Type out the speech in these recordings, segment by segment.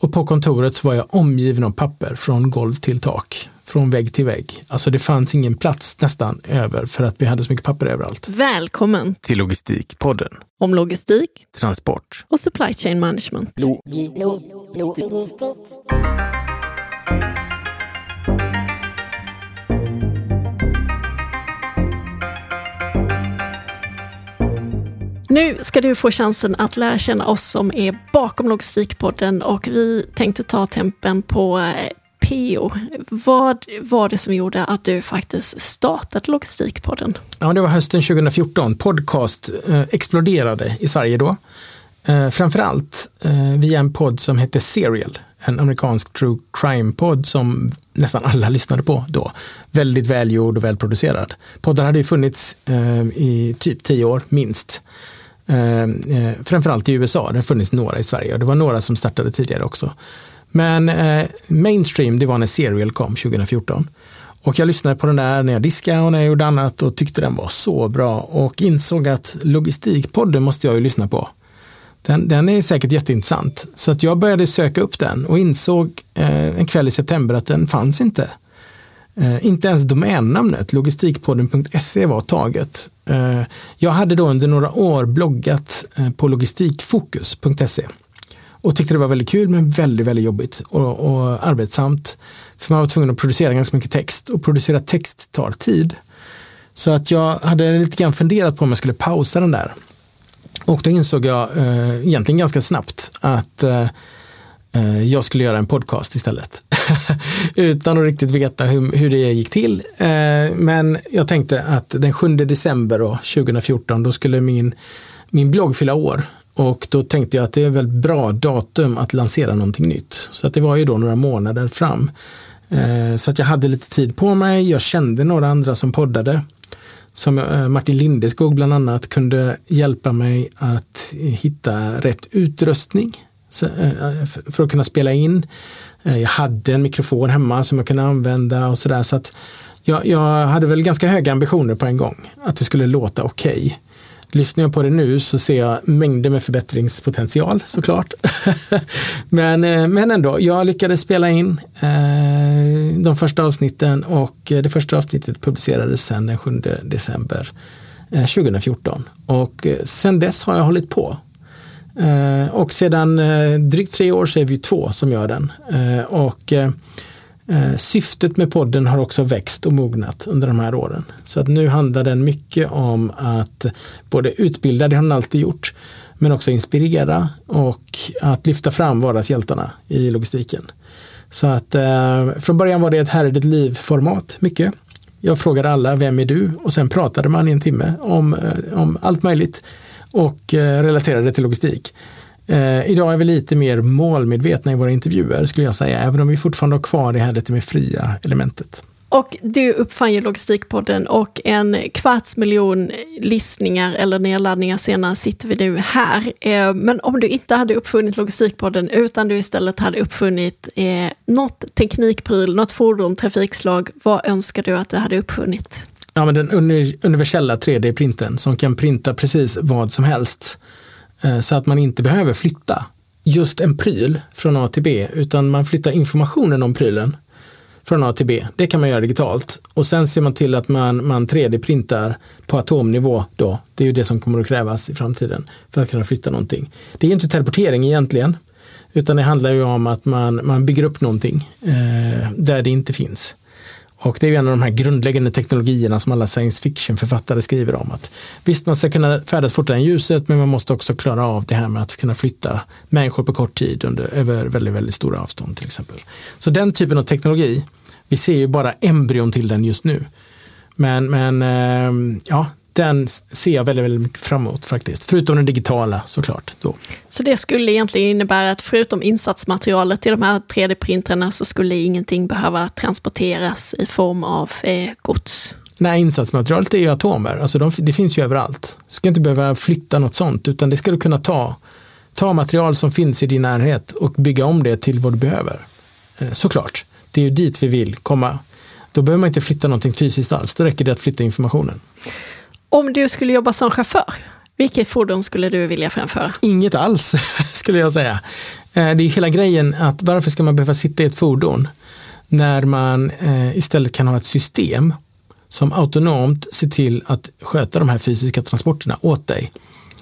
Och på kontoret så var jag omgiven av papper från golv till tak, från vägg till vägg. Alltså det fanns ingen plats nästan över för att vi hade så mycket papper överallt. Välkommen till Logistikpodden. Om logistik, transport och supply chain management. Lo lo lo Nu ska du få chansen att lära känna oss som är bakom Logistikpodden och vi tänkte ta tempen på eh, PO. Vad var det som gjorde att du faktiskt startade Logistikpodden? Ja, det var hösten 2014. Podcast eh, exploderade i Sverige då. Eh, framförallt eh, via en podd som hette Serial, en amerikansk true crime-podd som nästan alla lyssnade på då. Väldigt välgjord och välproducerad. Poddar hade ju funnits eh, i typ tio år, minst. Eh, eh, framförallt i USA, det har funnits några i Sverige och det var några som startade tidigare också. Men eh, mainstream, det var när Serial kom 2014. Och jag lyssnade på den där när jag diskade och när jag gjorde annat och tyckte den var så bra och insåg att Logistikpodden måste jag ju lyssna på. Den, den är säkert jätteintressant. Så att jag började söka upp den och insåg eh, en kväll i september att den fanns inte. Eh, inte ens domännamnet logistikpodden.se var taget. Eh, jag hade då under några år bloggat eh, på logistikfokus.se och tyckte det var väldigt kul men väldigt, väldigt jobbigt och, och arbetsamt. För man var tvungen att producera ganska mycket text och producera text tar tid. Så att jag hade lite grann funderat på om jag skulle pausa den där. Och då insåg jag eh, egentligen ganska snabbt att eh, eh jag skulle göra en podcast istället. Utan att riktigt veta hur, hur det gick till. Eh, men jag tänkte att den 7 december då, 2014, då skulle min, min blogg fylla år. Och då tänkte jag att det är väl bra datum att lansera någonting nytt. Så att det var ju då några månader fram. Eh, så att jag hade lite tid på mig. Jag kände några andra som poddade. Som eh, Martin Lindeskog bland annat kunde hjälpa mig att hitta rätt utrustning Eh, eh, för att kunna spela in. Eh, jag hade en mikrofon hemma som jag kunde använda och sådär. Så att jag, jag, hade väl ganska höga ambitioner på en gång. Att det skulle låta okej. Okay. Lyssnar jag på det nu så ser jag mängder med förbättringspotential såklart. men, men ändå, jag lyckades spela in eh, de första avsnitten och det första avsnittet publicerades sen den 7 december eh, 2014. Och sen dess har jag hållit på Eh, och sedan eh, drygt tre år så är vi två som gör den. Eh, och syftet med podden har också växt och mognat under de här åren. Så att nu handlar den mycket om att både utbilda, det har den alltid gjort, men också inspirera och att lyfta fram vardagshjältarna i logistiken. Så att från början var det ett här är ditt liv-format, mycket. Jag frågade alla, vem är du? Och sen pratade man i en timme om, om allt möjligt och eh, relaterade till logistik. Eh, idag är vi lite mer målmedvetna i våra intervjuer skulle jag säga, även om vi fortfarande har kvar det här lite mer fria elementet. Och du uppfann ju Logistikpodden och en kvarts miljon lyssningar eller nedladdningar senare sitter vi nu här. Eh, men om du inte hade uppfunnit Logistikpodden utan du istället hade uppfunnit eh, något teknikpryl, något fordon, trafikslag, vad önskar du att du hade uppfunnit? Ja, men den universella 3D-printen som kan printa precis vad som helst. Eh, så att man inte behöver flytta just en pryl från A till B, utan man flyttar informationen om prylen från A till B. Det kan man göra digitalt. Och sen ser man till att man, man 3D-printar på atomnivå då. Det är ju det som kommer att krävas i framtiden för att kunna flytta någonting. Det är inte teleportering egentligen, utan det handlar ju om att man, man bygger upp någonting eh, där det inte finns. Och det är ju en av de här grundläggande teknologierna som alla science fiction-författare skriver om. Att visst, man ska kunna färdas fortare än ljuset, men man måste också klara av det här med att kunna flytta människor på kort tid under, över väldigt, väldigt stora avstånd till exempel. Så den typen av teknologi, vi ser ju bara embryon till den just nu. Men, men eh, ja, den ser jag väldigt, väldigt mycket fram emot faktiskt. Förutom den digitala såklart. Då. Så det skulle egentligen innebära att förutom insatsmaterialet till de här 3D-printrarna så skulle ingenting behöva transporteras i form av eh, gods? Nej, insatsmaterialet är ju atomer. Alltså de, det finns ju överallt. Du ska inte behöva flytta något sånt, utan det ska du kunna ta. Ta material som finns i din närhet och bygga om det till vad du behöver. Eh, såklart, det är ju dit vi vill komma. Då behöver man inte flytta någonting fysiskt alls, då räcker det att flytta informationen. Om du skulle jobba som chaufför, vilket fordon skulle du vilja framföra? Inget alls, skulle jag säga. Eh, det är hela grejen att varför ska man behöva sitta i ett fordon när man eh, istället kan ha ett system som autonomt ser till att sköta de här fysiska transporterna åt dig.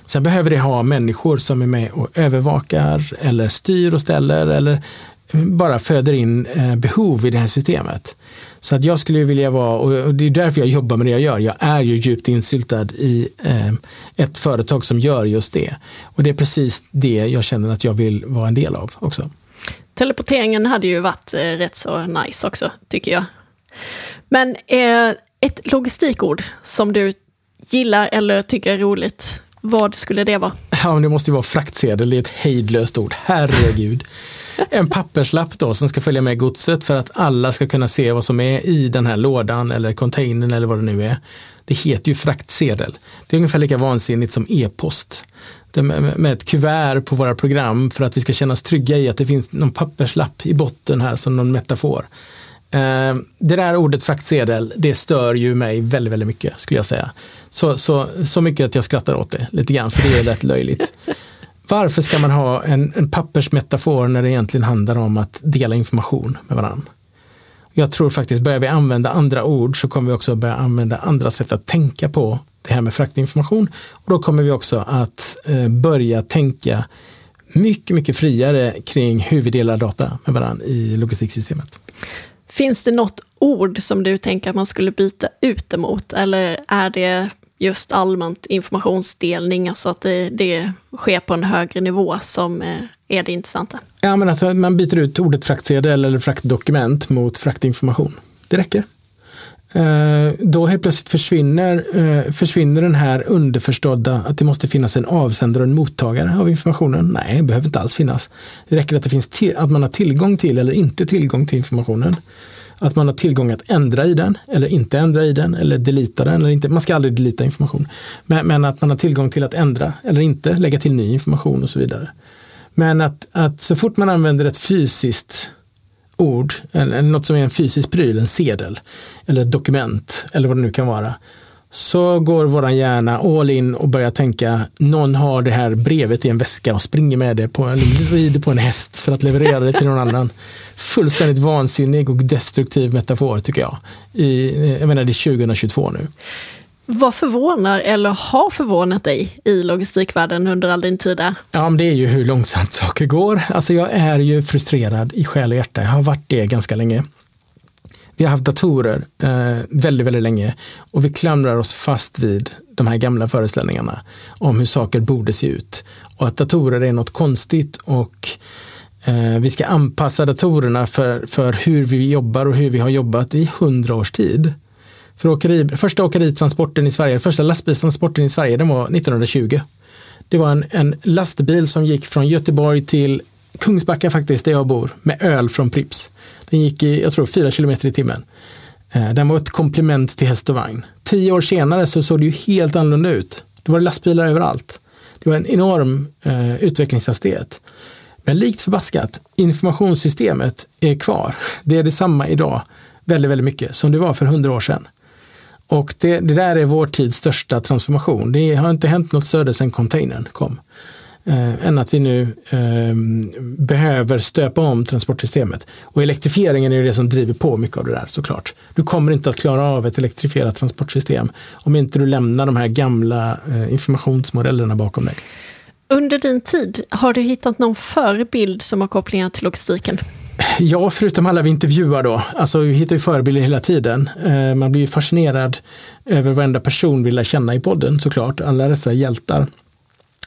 Sen behöver det ha människor som är med och övervakar eller styr och ställer eller bara föder in eh, behov i det här systemet. Så att jag skulle vilja vara, och det är därför jag jobbar med det jag gör, jag är ju djupt insyltad i eh, ett företag som gör just det. Och det är precis det jag känner att jag vill vara en del av också. Teleporteringen hade ju varit eh, rätt så nice också, tycker jag. Men ett logistikord som du gillar eller tycker är roligt, vad skulle det vara? Ja, det måste ju vara fraktsedel, det är ett hejdlöst ord, herregud. En papperslapp då som ska följa med godset för att alla ska kunna se vad som är i den här lådan eller containern eller vad det nu är. Det heter ju fraktsedel. Det är ungefär lika vansinnigt som e-post. Med ett kuvert på våra program för att vi ska känna oss trygga i att det finns någon papperslapp i botten här som någon metafor. Eh, det där ordet fraktsedel, det stör ju mig väldigt, väldigt mycket skulle jag säga. Så, så, så mycket att jag skrattar åt det lite grann, för det är rätt löjligt. Varför ska man ha en, en pappersmetafor när det egentligen handlar om att dela information med varandra? Jag tror faktiskt, börjar vi använda andra ord så kommer vi också börja använda andra sätt att tänka på det här med fraktinformation. Och då kommer vi också att eh, börja tänka mycket, mycket friare kring hur vi delar data med varandra i logistiksystemet. Finns det något ord som du tänker att man skulle byta ut emot eller är det just allmänt informationsdelning, alltså att det, det sker på en högre nivå som eh, är det intressanta? Ja, men att man byter ut ordet fraktsedel eller fraktdokument mot fraktinformation. Det räcker. Eh, då helt plötsligt försvinner, eh, försvinner den här underförstådda att det måste finnas en avsändare och en mottagare av informationen. Nej, det behöver inte alls finnas. Det räcker att, det finns att man har tillgång till eller inte tillgång till informationen. Att man har tillgång att ändra i den eller inte ändra i den eller delita den eller inte. Man ska aldrig delita information. Men, men, att man har tillgång till att ändra eller inte, lägga till ny information och så vidare. Men att, att så fort man använder ett fysiskt ord, eller något som är en fysisk pryl, en sedel eller ett dokument eller vad det nu kan vara, så går våran hjärna all in och börjar tänka, någon har det här brevet i en väska och springer med det på en, rider på en häst för att leverera det till någon annan. Fullständigt vansinnig och destruktiv metafor tycker jag. I, jag menar det är 2022 nu. Vad förvånar eller har förvånat dig i logistikvärlden under all din tid där? Ja, men det är ju hur långsamt saker går. Alltså jag är ju frustrerad i själ och hjärta. Jag har varit det ganska länge. Vi har haft datorer eh, väldigt, väldigt länge och vi klamrar oss fast vid de här gamla föreställningarna om hur saker borde se ut. Och att datorer är något konstigt och eh, vi ska anpassa datorerna för, för hur vi jobbar och hur vi har jobbat i hundra års tid. För åkeri, första åkeritransporten i Sverige, första lastbilstransporten i Sverige, den var 1920. Det var en, en lastbil som gick från Göteborg till Kungsbacka faktiskt, där jag bor, med öl från Prips. Den gick i, jag tror, fyra kilometer i timmen. Eh, den var ett komplement till häst och vagn. Tio år senare så såg det ju helt annorlunda ut. Det var lastbilar överallt. Det var en enorm eh, utvecklingshastighet. Men likt förbaskat, informationssystemet är kvar. Det är detsamma idag, väldigt, väldigt mycket, som det var för hundra år sedan. Och det, det, där är vår tids största transformation. Det har inte hänt något större sedan containern kom eh, än att vi nu eh, behöver stöpa om transportsystemet. Och elektrifieringen är det som driver på mycket av det där såklart. Du kommer inte att klara av ett elektrifierat transportsystem om inte du lämnar de här gamla eh, informationsmodellerna bakom dig. Under din tid, har du hittat någon förebild som har kopplingar till logistiken? Ja, förutom alla vi intervjuar då. Alltså vi hittar ju förebilder hela tiden. Eh, man blir fascinerad över varenda person vi lär känna i podden såklart. Alla dessa hjältar.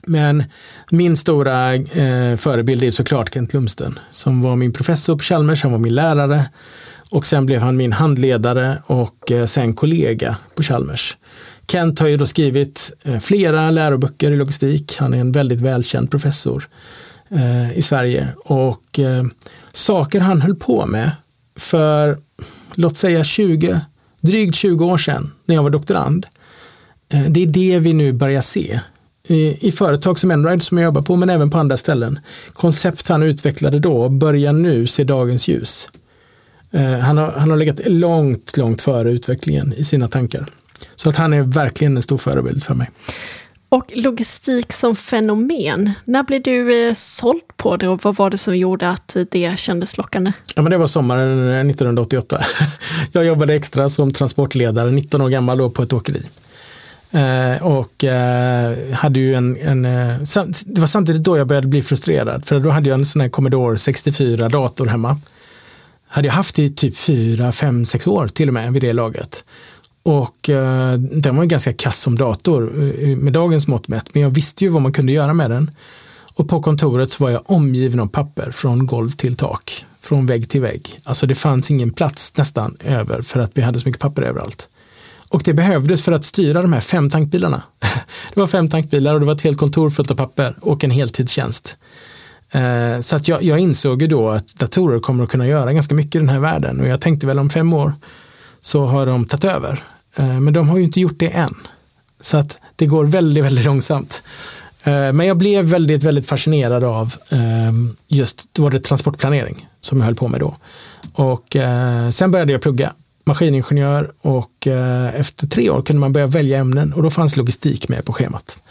Men min stora eh, förebild är såklart Kent Lumsten som var min professor på Chalmers, han var min lärare och sen blev han min handledare och eh, sen kollega på Chalmers. Kent har ju då skrivit eh, flera läroböcker i logistik. Han är en väldigt välkänd professor eh, i Sverige och eh, saker han höll på med för låt säga 20, drygt 20 år sedan när jag var doktorand. Eh, det är det vi nu börjar se i företag som Enride som jag jobbar på, men även på andra ställen. Koncept han utvecklade då börjar nu se dagens ljus. Eh, han har, han har legat långt, långt före utvecklingen i sina tankar. Så att han är verkligen en stor förebild för mig. Och logistik som fenomen, när blev du eh, såld på det och vad var det som gjorde att det kändes lockande? Ja, men det var sommaren 1988. Jag jobbade extra som transportledare, 19 år gammal då på ett åkeri. Eh, och eh, hade ju en, en eh, sam, det var samtidigt då jag började bli frustrerad, för då hade jag en sån här Commodore 64 dator hemma. Hade jag haft i typ 4, 5, 6 år till och med vid det laget. Och eh, den var ganska kass som dator eh, med dagens mått mätt, men jag visste ju vad man kunde göra med den. Och på kontoret så var jag omgiven av papper från golv till tak, från vägg till vägg. Alltså det fanns ingen plats nästan över för att vi hade så mycket papper överallt. Och det behövdes för att styra de här fem tankbilarna. Det var fem tankbilar och det var ett helt kontor fullt av papper och en heltidstjänst. Eh, så att jag, jag insåg ju då att datorer kommer att kunna göra ganska mycket i den här världen och jag tänkte väl om fem år så har de tagit över. Eh, men de har ju inte gjort det än. Så att det går väldigt, väldigt långsamt. Eh, men jag blev väldigt, väldigt fascinerad av ehm, just, då var det transportplanering som jag höll på med då. Och sen började jag plugga maskiningenjör och eh, efter tre år kunde man börja välja ämnen och då fanns logistik med på schemat.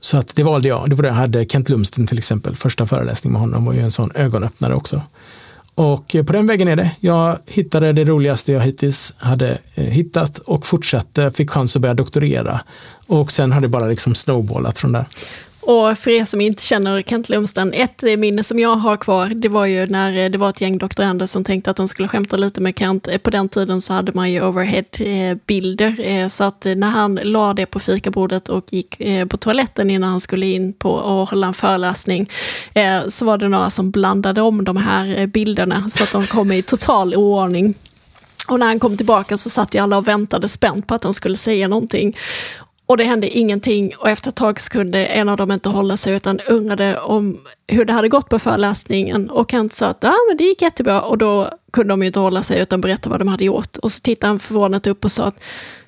Så att det valde jag. Det var det jag hade Kent Lumsten till exempel. Första föreläsning med honom var ju en sån ögonöppnare också. Och eh, på den vägen är det. Jag hittade det roligaste jag hittills hade eh, hittat och fortsatte, fick chans att börja doktorera. Och sen har det bara liksom snowballat från där. Och för er som inte känner Kent Lumsten, ett minne som jag har kvar, det var ju när eh, det var ett gäng doktorander som tänkte att de skulle skämta lite med Kent. Eh, på den tiden så hade man ju overhead-bilder, eh, så att när han la det på fikabordet och gick på toaletten innan han skulle in på och hålla en föreläsning, så var det några som blandade om de här bilderna så att de kom i total oordning. Och när han kom tillbaka så satt ju alla och väntade spänt på att han skulle säga någonting. Och det hände ingenting. Och efter ett tag så kunde en av dem inte hålla sig utan undrade om hur det hade gått på föreläsningen. Och Kent sa att ah, men det gick jättebra. Och då kunde de ju inte hålla sig utan berätta vad de hade gjort. Och så tittade han förvånat upp och sa att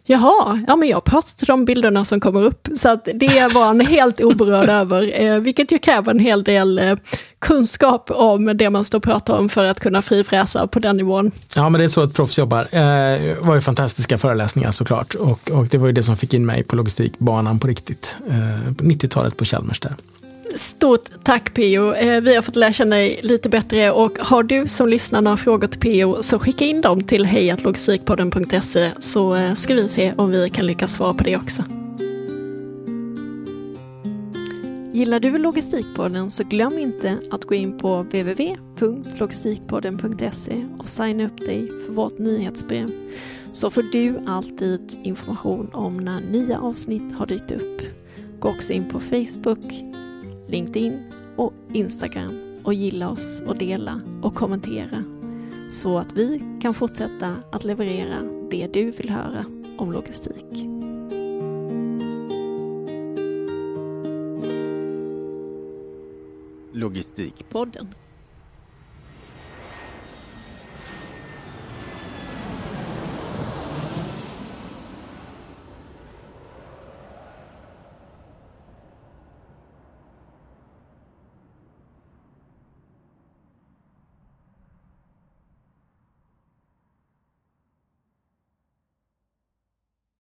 Jaha, ja men jag pratar till de bilderna som kommer upp. Så att det var han helt oberörd över, eh, vilket ju kräver en hel del eh, kunskap om det man står och pratar om för att kunna frifräsa på den nivån. Ja, men det är så ett proffs jobbar. Eh, det var ju fantastiska föreläsningar såklart och, och det var ju det som fick in mig på logistikbanan på riktigt. Eh, på 90-talet på Chalmers där. Stort tack Pio. Eh, vi har fått lära känna dig lite bättre och har du som lyssnar några frågor till Pio så skicka in dem till hejatlogistikpodden.se så eh, ska vi se om vi kan lyckas svara på det också. Gillar du Logistikpodden så glöm inte att gå in på www.logistikpodden.se och signa upp dig för vårt nyhetsbrev så får du alltid information om när nya avsnitt har dykt upp. Gå också in på Facebook, LinkedIn och Instagram och gilla oss och dela och kommentera så att vi kan fortsätta att leverera det du vill höra om logistik. Logistikpodden.